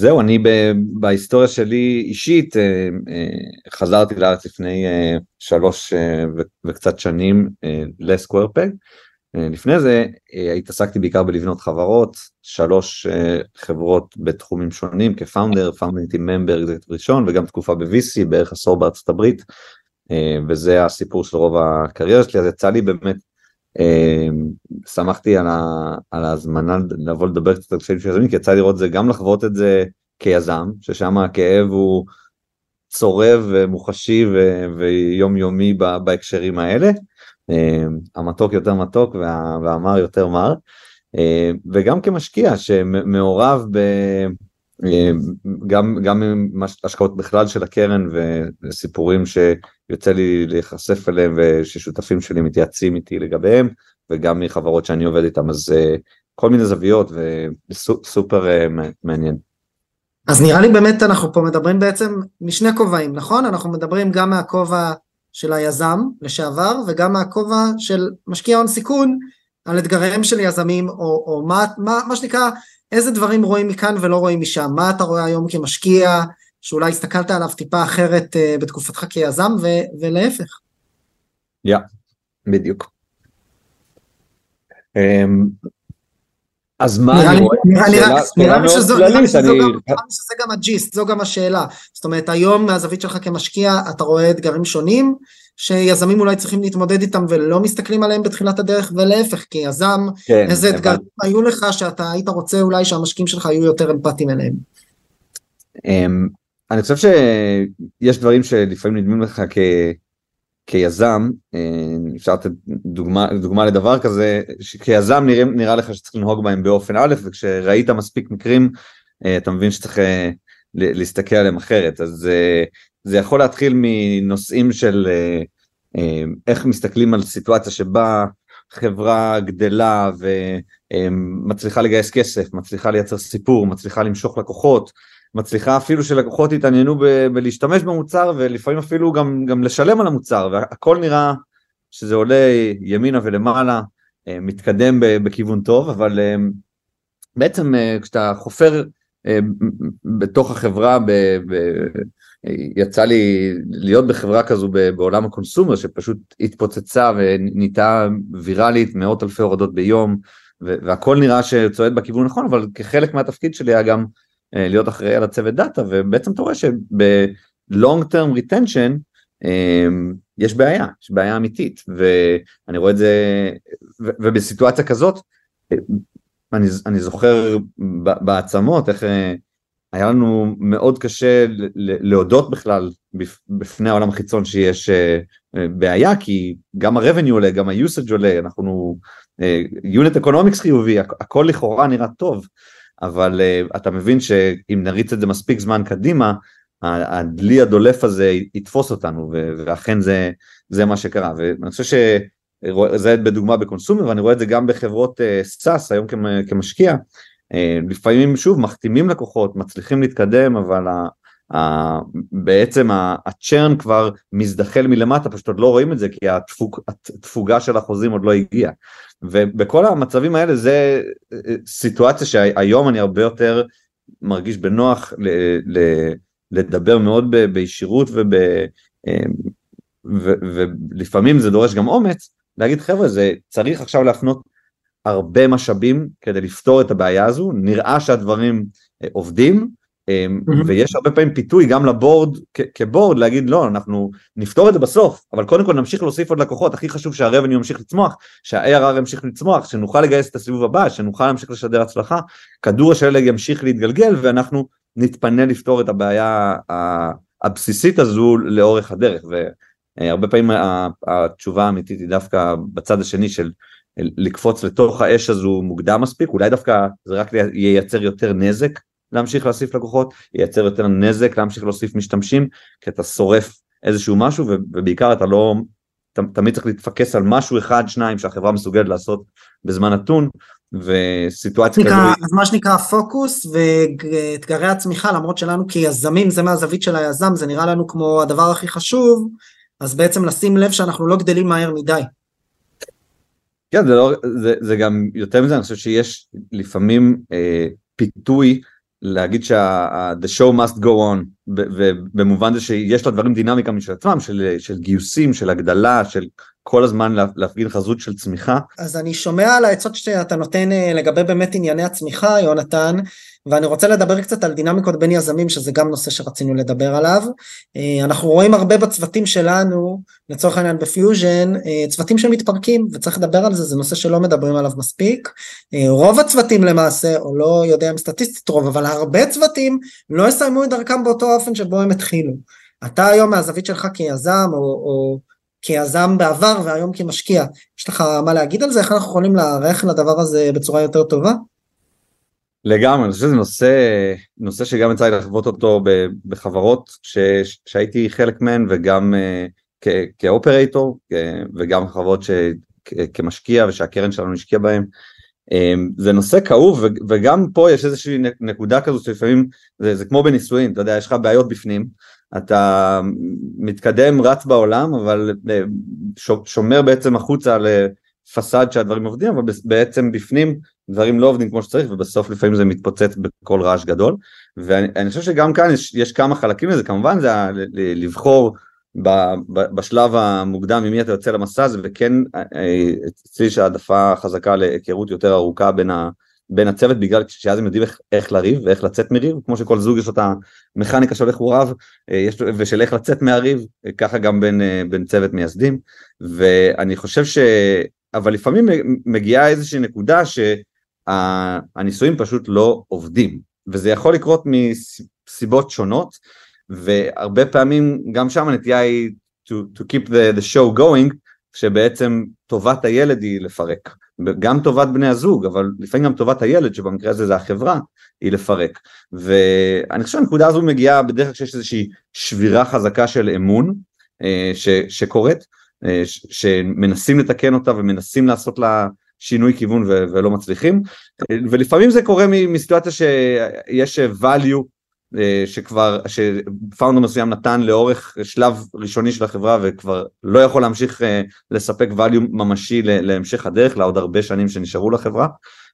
זהו, אני ב- בהיסטוריה שלי אישית אה, אה, חזרתי לארץ לפני אה, שלוש אה, ו- וקצת שנים אה, ל Square Peg. אה, לפני זה אה, התעסקתי בעיקר בלבנות חברות, שלוש אה, חברות בתחומים שונים כ founder, founding member ראשון וגם תקופה ב-VC בערך עשור בארצות הברית. אה, וזה הסיפור של רוב הקריירה שלי, אז יצא לי באמת, שמחתי על, ה, על ההזמנה לבוא לדבר קצת על קשיים של יזמים, כי יצא לראות זה גם לחוות את זה כיזם, ששם הכאב הוא צורב ומוחשי ו- ויומיומי בהקשרים האלה. אה, המתוק יותר מתוק וה- והמר יותר מר. אה, וגם כמשקיע שמעורב ב... גם גם עם השקעות בכלל של הקרן וסיפורים שיוצא לי להיחשף אליהם וששותפים שלי מתייעצים איתי לגביהם וגם מחברות שאני עובד איתם אז אה, כל מיני זוויות וסופר אה, מעניין.
אז נראה לי באמת אנחנו פה מדברים בעצם משני כובעים, נכון? אנחנו מדברים גם מהכובע של היזם לשעבר וגם מהכובע של משקיע הון סיכון על אתגריהם של יזמים או, או מה, מה, מה שנקרא איזה דברים רואים מכאן ולא רואים משם, מה אתה רואה היום כמשקיע שאולי הסתכלת עליו טיפה אחרת uh, בתקופתך כיזם ו, ולהפך.
יא, בדיוק. אמ, אז מה אני רואה?
נראה, לי שזו, גם הג'יסט, זו גם השאלה. זאת אומרת היום מהזווית שלך כמשקיע אתה רואה אתגרים שונים שיזמים אולי צריכים להתמודד איתם ולא מסתכלים עליהם בתחילת הדרך ולהפך כיזם
כן,
איזה
הבנתי.
אתגרים היו לך שאתה היית רוצה אולי שהמשקיעים שלך יהיו יותר אמפתיים אליהם.
אמ, אני חושב שיש דברים שלפעמים נדמים לך כ... כיזם, אה, אפשר לתת דוגמה, דוגמה לדבר כזה, שכיזם נראה, נראה לך שצריך לנהוג בהם באופן א', וכשראית מספיק מקרים, אה, אתה מבין שצריך אה, להסתכל עליהם אחרת. אז אה, זה יכול להתחיל מנושאים של אה, אה, איך מסתכלים על סיטואציה שבה חברה גדלה ומצליחה לגייס כסף, מצליחה לייצר סיפור, מצליחה למשוך לקוחות, מצליחה אפילו שלקוחות יתעניינו ב- בלהשתמש במוצר ולפעמים אפילו גם, גם לשלם על המוצר והכל נראה שזה עולה ימינה ולמעלה, מתקדם בכיוון טוב, אבל בעצם כשאתה חופר בתוך החברה, ב, ב, אה, יצא לי להיות בחברה כזו ב- בעולם הקונסומר שפשוט התפוצצה ונהייתה ויראלית, מאות אלפי הורדות ביום, והכל נראה שצועד בכיוון נכון, אבל כחלק מהתפקיד שלי היה גם אה, להיות אחראי על הצוות דאטה, ובעצם אתה רואה term retention אה, יש בעיה, יש בעיה אמיתית, ואני רואה את זה, ובסיטואציה כזאת, אה, אני, אני זוכר בעצמות איך אה, היה לנו מאוד קשה להודות בכלל בפ- בפני העולם החיצון שיש אה, אה, בעיה, כי גם ה-revenue עולה, גם ה-usage עולה, אנחנו, unit economics חיובי, הכ- הכל לכאורה נראה טוב, אבל אתה מבין שאם נריץ את זה מספיק זמן קדימה, הדלי הדולף הזה יתפוס אותנו, ואכן זה, זה מה שקרה. ואני חושב שזה בדוגמה בקונסומר, ואני רואה את זה גם בחברות סאס, היום כמ- כמשקיע, uh, לפעמים שוב מחתימים לקוחות, מצליחים להתקדם, אבל ה- בעצם הצ'רן כבר מזדחל מלמטה, פשוט עוד לא רואים את זה, כי התפוג, התפוגה של החוזים עוד לא הגיעה. ובכל המצבים האלה זה אה, סיטואציה שהיום אני הרבה יותר מרגיש בנוח ל, ל, לדבר מאוד ב, בישירות וב, אה, ו, ולפעמים זה דורש גם אומץ להגיד חבר'ה זה צריך עכשיו להפנות הרבה משאבים כדי לפתור את הבעיה הזו. נראה שהדברים אה, עובדים
Mhm.
ויש הרבה פעמים פיתוי גם לבורד כ- כבורד להגיד לא אנחנו נפתור את זה בסוף אבל קודם כל נמשיך להוסיף עוד לקוחות. הכי חשוב שהרבניו ימשיך לצמוח שה-ARR ימשיך לצמוח שנוכל לגייס את הסיבוב הבא שנוכל להמשיך לשדר הצלחה. כדור השלג ימשיך להתגלגל ואנחנו נתפנה לפתור את הבעיה הבסיסית הזו לאורך הדרך והרבה פעמים ה- התשובה האמיתית היא דווקא בצד השני של לקפוץ לתוך האש הזו מוקדם מספיק אולי דווקא זה רק ייצר יותר נזק להמשיך להוסיף לקוחות, ייצר יותר נזק להמשיך להוסיף משתמשים, כי אתה שורף איזשהו משהו ובעיקר אתה לא, תמיד צריך להתפקס על משהו אחד, שניים שהחברה מסוגלת לעשות בזמן נתון, וסיטואציה כזו...
אז מה שנקרא פוקוס ואתגרי הצמיחה, למרות שלנו כיזמים, זה מהזווית של היזם, זה נראה לנו כמו הדבר הכי חשוב, אז בעצם לשים לב שאנחנו לא גדלים מהר מדי.
כן, זה, לא, זה, זה גם יותר מזה, אני חושב שיש לפעמים אה, פיתוי להגיד שה-the show must go on, ובמובן זה שיש לדברים דינמיקה משל עצמם, של, של גיוסים, של הגדלה, של כל הזמן להפגין חזות של צמיחה.
אז אני שומע על העצות שאתה נותן אה, לגבי באמת ענייני הצמיחה, יונתן, ואני רוצה לדבר קצת על דינמיקות בין יזמים, שזה גם נושא שרצינו לדבר עליו. אה, אנחנו רואים הרבה בצוותים שלנו, לצורך העניין בפיוז'ן, אה, צוותים שמתפרקים, וצריך לדבר על זה, זה נושא שלא מדברים עליו מספיק. רוב הצוותים למעשה, או לא יודע אם סטטיסטית רוב, אבל הרבה צוותים לא יסיימו את דרכם באותו אופן שבו הם התחילו. אתה היום מהזווית שלך כיזם, או, או כיזם בעבר והיום כמשקיע, יש לך מה להגיד על זה? איך אנחנו יכולים להיערך לדבר הזה בצורה יותר טובה?
לגמרי, אני חושב שזה נושא, נושא שגם יצא לי לחוות אותו בחברות ש, שהייתי חלק מהן וגם uh, כאופרייטור וגם חברות כמשקיע ושהקרן שלנו השקיעה בהן. Um, זה נושא כאוב וגם פה יש איזושהי נקודה כזו שלפעמים זה, זה כמו בנישואין, אתה יודע, יש לך בעיות בפנים, אתה מתקדם, רץ בעולם, אבל אה, שומר בעצם החוצה לפסאד שהדברים עובדים, אבל בעצם בפנים דברים לא עובדים כמו שצריך, ובסוף לפעמים זה מתפוצץ בכל רעש גדול. ואני חושב שגם כאן יש, יש כמה חלקים לזה, כמובן זה לבחור בשלב המוקדם עם מי אתה יוצא למסע הזה, וכן אה, אה, אצלי יש העדפה חזקה להיכרות יותר ארוכה בין ה... בין הצוות בגלל שאז הם יודעים איך, איך לריב ואיך לצאת מריב כמו שכל זוג יש לו את המכניקה של איך הוא רב אה, יש, ושל איך לצאת מהריב ככה גם בין, בין צוות מייסדים. ואני חושב ש... אבל לפעמים מגיעה איזושהי נקודה שהניסויים פשוט לא עובדים וזה יכול לקרות מסיבות שונות והרבה פעמים גם שם הנטייה היא to, to keep the, the show going שבעצם טובת הילד היא לפרק. גם טובת בני הזוג, אבל לפעמים גם טובת הילד, שבמקרה הזה זה החברה, היא לפרק. ואני חושב שהנקודה הזו מגיעה בדרך כלל כשיש איזושהי שבירה חזקה של אמון אה, ש, שקורית, אה, שמנסים לתקן אותה ומנסים לעשות לה שינוי כיוון ו- ולא מצליחים, ולפעמים זה קורה מסיטואציה שיש value אה, שכבר, שפאונדר מסוים נתן לאורך שלב ראשוני של החברה וכבר לא יכול להמשיך אה, לספק value ממשי להמשך הדרך לעוד הרבה שנים שנשארו לחברה.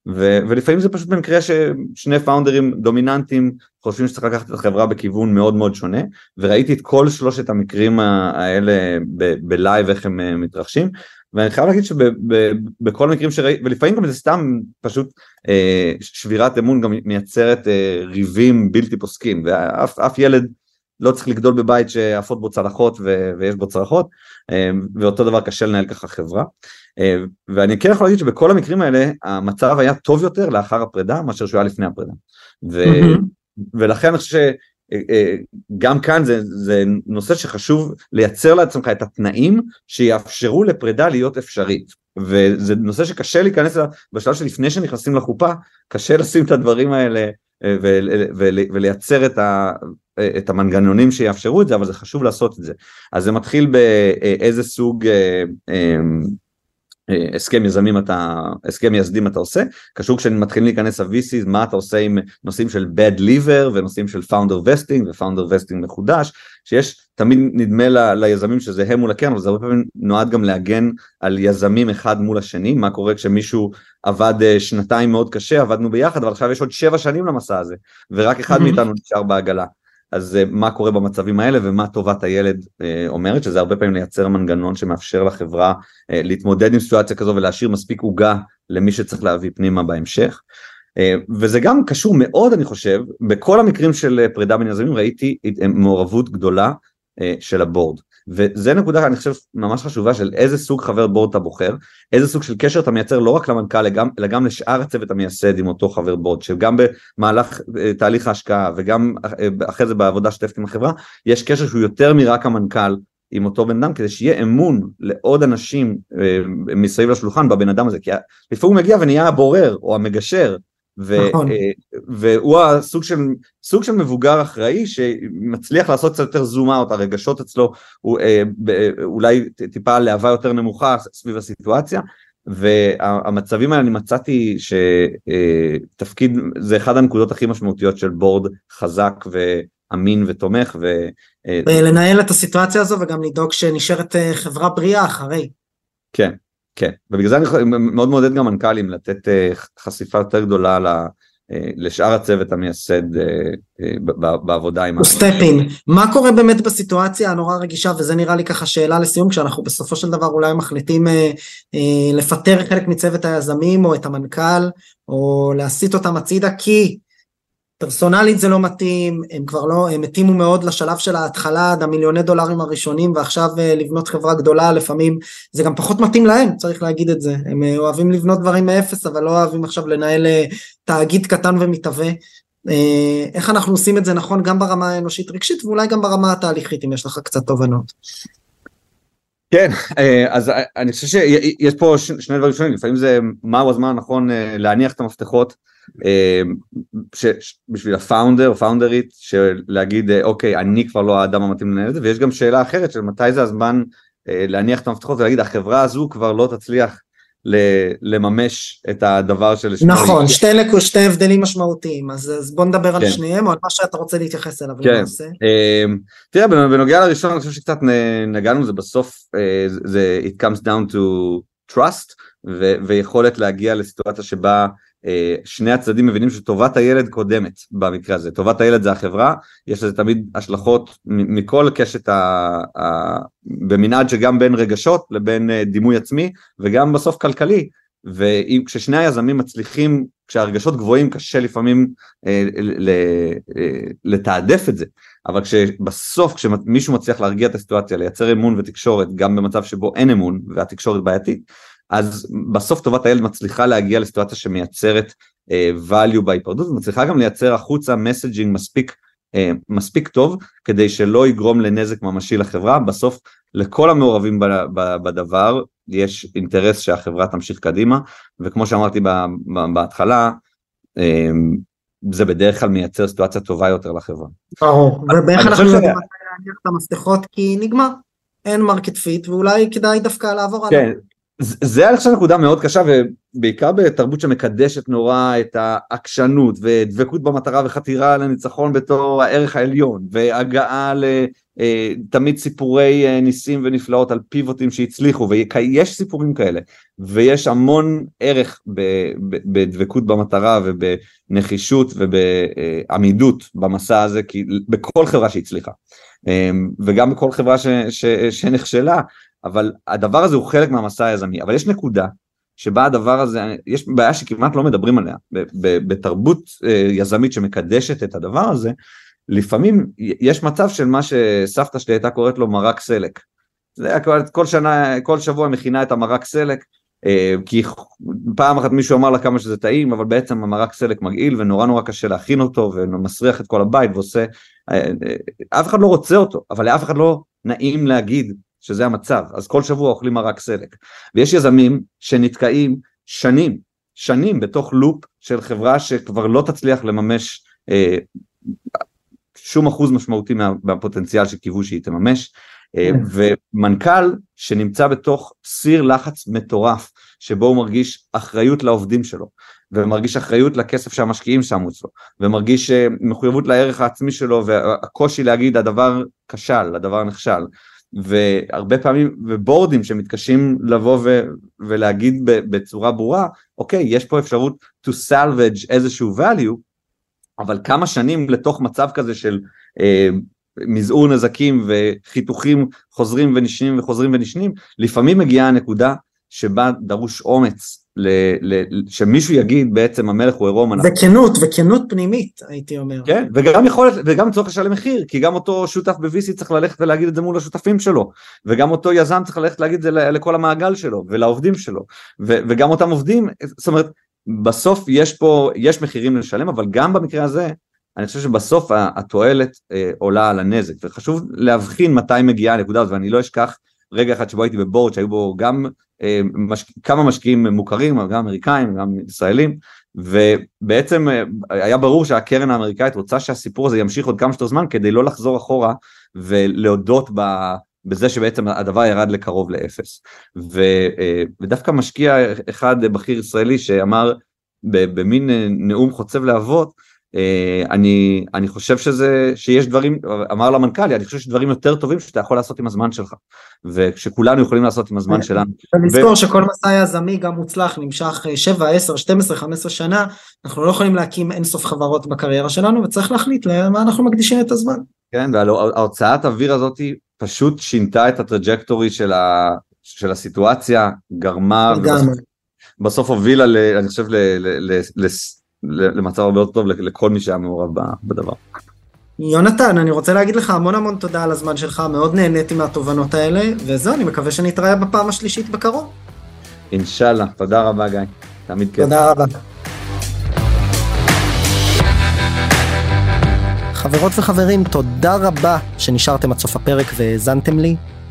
ו, ולפעמים זה פשוט במקרה ששני פאונדרים דומיננטיים חושבים שצריך לקחת את החברה בכיוון מאוד מאוד שונה. וראיתי את כל שלושת המקרים האלה בלייב איך הם אה, מתרחשים ואני חייב להגיד שבכל המקרים שראיתי, ולפעמים גם זה סתם פשוט אה, שבירת אמון גם מייצרת אה, ריבים בלתי פוסקים, ואף ילד לא צריך לגדול בבית שעפות בו צלחות ו, ויש בו צרחות, אה, ואותו דבר קשה לנהל ככה חברה. אה, ואני כן יכול להגיד שבכל המקרים האלה המצב היה טוב יותר לאחר הפרידה מאשר שהוא היה לפני הפרידה. ו, mm-hmm. ולכן אני חושב גם כאן זה, זה נושא שחשוב לייצר לעצמך את התנאים שיאפשרו לפרידה להיות אפשרית. וזה נושא שקשה להיכנס אליו בשלב שלפני שנכנסים לחופה קשה לשים את הדברים האלה אה, ולייצר את, ה, את המנגנונים שיאפשרו את זה אבל זה חשוב לעשות את זה. אז זה מתחיל באיזה סוג הסכם יזמים אתה, הסכם מייסדים אתה עושה, קשור כשמתחילים להיכנס ה-VCs, מה אתה עושה עם נושאים של bad liver ונושאים של founder vesting ו-founder vesting מחודש, שיש תמיד נדמה ל, ליזמים שזה הם מול הקרן, אבל זה הרבה פעמים נועד גם להגן על יזמים אחד מול השני, מה קורה כשמישהו עבד אה, שנתיים מאוד קשה, עבדנו ביחד, אבל עכשיו יש עוד שבע שנים למסע הזה, ורק אחד מאיתנו נשאר בעגלה. אז uh, מה קורה במצבים האלה ומה טובת הילד uh, אומרת, שזה הרבה פעמים לייצר מנגנון שמאפשר לחברה uh, להתמודד עם סיטואציה כזו ולהשאיר מספיק עוגה למי שצריך להביא פנימה בהמשך. וזה גם קשור מאוד אני חושב, בכל המקרים של פרידה בין יזמים ראיתי מעורבות גדולה של הבורד. וזה נקודה אני חושב ממש חשובה של איזה סוג חבר בורד אתה בוחר, איזה סוג של קשר אתה מייצר לא רק למנכ"ל אלא גם לשאר הצוות המייסד עם אותו חבר בורד, שגם במהלך אה, תהליך ההשקעה וגם אה, אחרי זה בעבודה שותפת עם החברה, יש קשר שהוא יותר מרק המנכ"ל עם אותו בן אדם כדי שיהיה אמון לעוד אנשים אה, מסביב לשולחן בבן אדם הזה, כי לפעמים הוא מגיע ונהיה הבורר או המגשר ו, נכון. אה, והוא הסוג של, סוג של מבוגר אחראי שמצליח לעשות קצת יותר זום אאוט, הרגשות אצלו הוא, אה, אולי טיפה להבה יותר נמוכה סביב הסיטואציה והמצבים האלה אני מצאתי שתפקיד זה אחד הנקודות הכי משמעותיות של בורד חזק ואמין ותומך ו...
לנהל את הסיטואציה הזו וגם לדאוג שנשארת חברה בריאה אחרי.
כן, כן, ובגלל זה אני מאוד מעודד גם מנכ"לים לתת אה, חשיפה יותר גדולה אה, לשאר הצוות המייסד אה, בעבודה עם
סטפין. מה קורה באמת בסיטואציה הנורא רגישה, וזה נראה לי ככה שאלה לסיום, כשאנחנו בסופו של דבר אולי מחליטים אה, אה, לפטר חלק מצוות היזמים או את המנכ"ל, או להסיט אותם הצידה, כי פרסונלית זה לא מתאים, הם כבר לא, הם התאימו מאוד לשלב של ההתחלה, עד המיליוני דולרים הראשונים, ועכשיו אה, לבנות חברה גדולה, לפעמים זה גם פחות מתאים להם, צריך להגיד את זה. הם אה, אוהבים לבנות דברים מאפס, אבל לא אוהבים עכשיו לנהל אה, תאגיד קטן ומתהווה. איך אנחנו עושים את זה נכון גם ברמה האנושית רגשית ואולי גם ברמה התהליכית אם יש לך קצת תובנות.
כן, אה, אז אה, אני חושב שיש פה שני דברים שונים, לפעמים זה מהו הזמן הנכון אה, להניח את המפתחות ש- בשביל הפאונדר, פאונדרית, של להגיד אוקיי, אני כבר לא האדם המתאים לנהל את זה, ויש גם שאלה אחרת של מתי זה הזמן להניח את המפתחות ולהגיד החברה הזו כבר לא תצליח לממש את הדבר היא-
נכון, שתי נקו, שתי הבדלים משמעותיים, אז, אז בוא נדבר על
כן.
שניהם או על מה שאתה רוצה להתייחס אליו
כן. אמ, תראה בנוגע לראשון אני חושב שקצת נגענו בזה בסוף אה, זה- it comes down to trust ו- ויכולת להגיע לסיטואציה שבה שני הצדדים מבינים שטובת הילד קודמת במקרה הזה. טובת הילד זה החברה יש לזה תמיד השלכות מכל קשת ה- ה- במנעד שגם בין רגשות לבין אה, דימוי עצמי וגם בסוף כלכלי. וכששני היזמים מצליחים כשהרגשות גבוהים קשה לפעמים אה, אה, לתעדף את זה. אבל כשבסוף כשמישהו מצליח להרגיע את הסיטואציה לייצר אמון ותקשורת גם במצב שבו אין אמון והתקשורת בעייתית אז בסוף טובת הילד מצליחה להגיע לסיטואציה שמייצרת uh, value בהיפרדות ומצליחה גם לייצר החוצה מסג'ינג מספיק uh, מספיק טוב כדי שלא יגרום לנזק ממשי לחברה. בסוף לכל המעורבים בדבר יש אינטרס שהחברה תמשיך קדימה וכמו שאמרתי בהתחלה um, זה בדרך כלל מייצר סיטואציה טובה יותר לחברה.
ברור, ובאיך אנחנו יודעים מתי להניח את המפתחות כי נגמר, אין market fit ואולי כדאי דווקא לעבור הלאה.
זה- אני חושב נקודה מאוד קשה ובעיקר בתרבות שמקדשת נורא את העקשנות ודבקות במטרה וחתירה לניצחון בתור הערך העליון והגעה לתמיד סיפורי אה, ניסים ונפלאות על פיבוטים שהצליחו ויש סיפורים כאלה ויש המון ערך בדבקות במטרה ובנחישות ובעמידות במסע הזה כי בכל חברה שהצליחה. אמ, וגם בכל חברה ש, ש, שנכשלה אבל הדבר הזה הוא חלק מהמסע היזמי, אבל יש נקודה שבה הדבר הזה, יש בעיה שכמעט לא מדברים עליה, בתרבות אה, יזמית שמקדשת את הדבר הזה, לפעמים יש מצב של מה שסבתא שלי הייתה קוראת לו מרק סלק. זה היה כל- שנה, כל שבוע מכינה את המרק סלק, אה, כי פעם אחת מישהו אמר לה כמה שזה טעים, אבל בעצם המרק סלק מגעיל ונורא נורא קשה להכין אותו ומסריח את כל הבית ועושה, אה, אף אחד לא רוצה אותו, אבל לאף אחד לא נעים להגיד שזה המצב, אז כל שבוע אוכלים מרק סלק. ויש יזמים שנתקעים שנים, שנים בתוך לופ של חברה שכבר לא תצליח לממש אה, שום אחוז משמעותי מה, מהפוטנציאל שקיוו שהיא תממש, אה, ומנכ"ל שנמצא בתוך סיר לחץ מטורף, שבו הוא מרגיש אחריות לעובדים שלו, ומרגיש אחריות לכסף שהמשקיעים שמו אצלו, ומרגיש אה, מחויבות לערך העצמי שלו, והקושי להגיד הדבר כשל, הדבר נכשל. והרבה פעמים ובורדים שמתקשים לבוא ו, ולהגיד בצורה ברורה אוקיי יש פה אפשרות to salvage איזשהו value אבל כמה שנים לתוך מצב כזה של אה, מזעור נזקים וחיתוכים חוזרים ונשנים וחוזרים ונשנים לפעמים מגיעה הנקודה שבה דרוש אומץ ל, ל, שמישהו יגיד בעצם המלך הוא עירום.
וכנות, וכנות פנימית הייתי אומר.
כן, וגם יכולת, וגם צורך לשלם מחיר, כי גם אותו שותף ב-VC צריך ללכת ולהגיד את זה מול השותפים שלו, וגם אותו יזם צריך ללכת להגיד את זה לכל המעגל שלו ולעובדים שלו, ו- וגם אותם עובדים, זאת אומרת, בסוף יש פה, יש מחירים לשלם, אבל גם במקרה הזה, אני חושב שבסוף התועלת אה, עולה על הנזק, וחשוב להבחין מתי מגיעה הנקודה הזאת, ואני לא אשכח רגע אחד שבו הייתי בבורד שהיו בו גם אה, מש... כמה משקיעים מוכרים, גם אמריקאים, גם ישראלים, ובעצם אה, היה ברור שהקרן האמריקאית רוצה שהסיפור הזה ימשיך עוד כמה שיותר זמן כדי לא לחזור אחורה ולהודות ב... בזה שבעצם הדבר ירד לקרוב לאפס. ו, אה, ודווקא משקיע אחד בכיר ישראלי שאמר במין נאום חוצב להבות, אה, אני, אני חושב שזה, שיש דברים, אמר למנכ"ל, אני חושב שיש דברים יותר טובים שאתה יכול לעשות עם הזמן שלך, וכשכולנו יכולים לעשות עם הזמן שלנו.
ולזכור ו... שכל מסע יזמי גם מוצלח נמשך 7, 10, 12, 15 שנה, אנחנו לא יכולים להקים אינסוף חברות בקריירה שלנו, וצריך להחליט למה אנחנו מקדישים את הזמן.
כן, וההוצאת אוויר הזאת פשוט שינתה את הטראג'קטורי של, ה, של הסיטואציה, גרמה, ובסוף, בסוף הובילה, ל, אני חושב, ל, ל, ל, ל, למצב הרבה יותר טוב לכל מי שהיה מעורב בדבר.
יונתן, אני רוצה להגיד לך המון המון תודה על הזמן שלך, מאוד נהניתי מהתובנות האלה, וזהו, אני מקווה שנתראה בפעם השלישית בקרוב.
אינשאללה, תודה רבה גיא, תמיד כיף.
תודה רבה. חברות וחברים, תודה רבה שנשארתם עד סוף הפרק והאזנתם לי.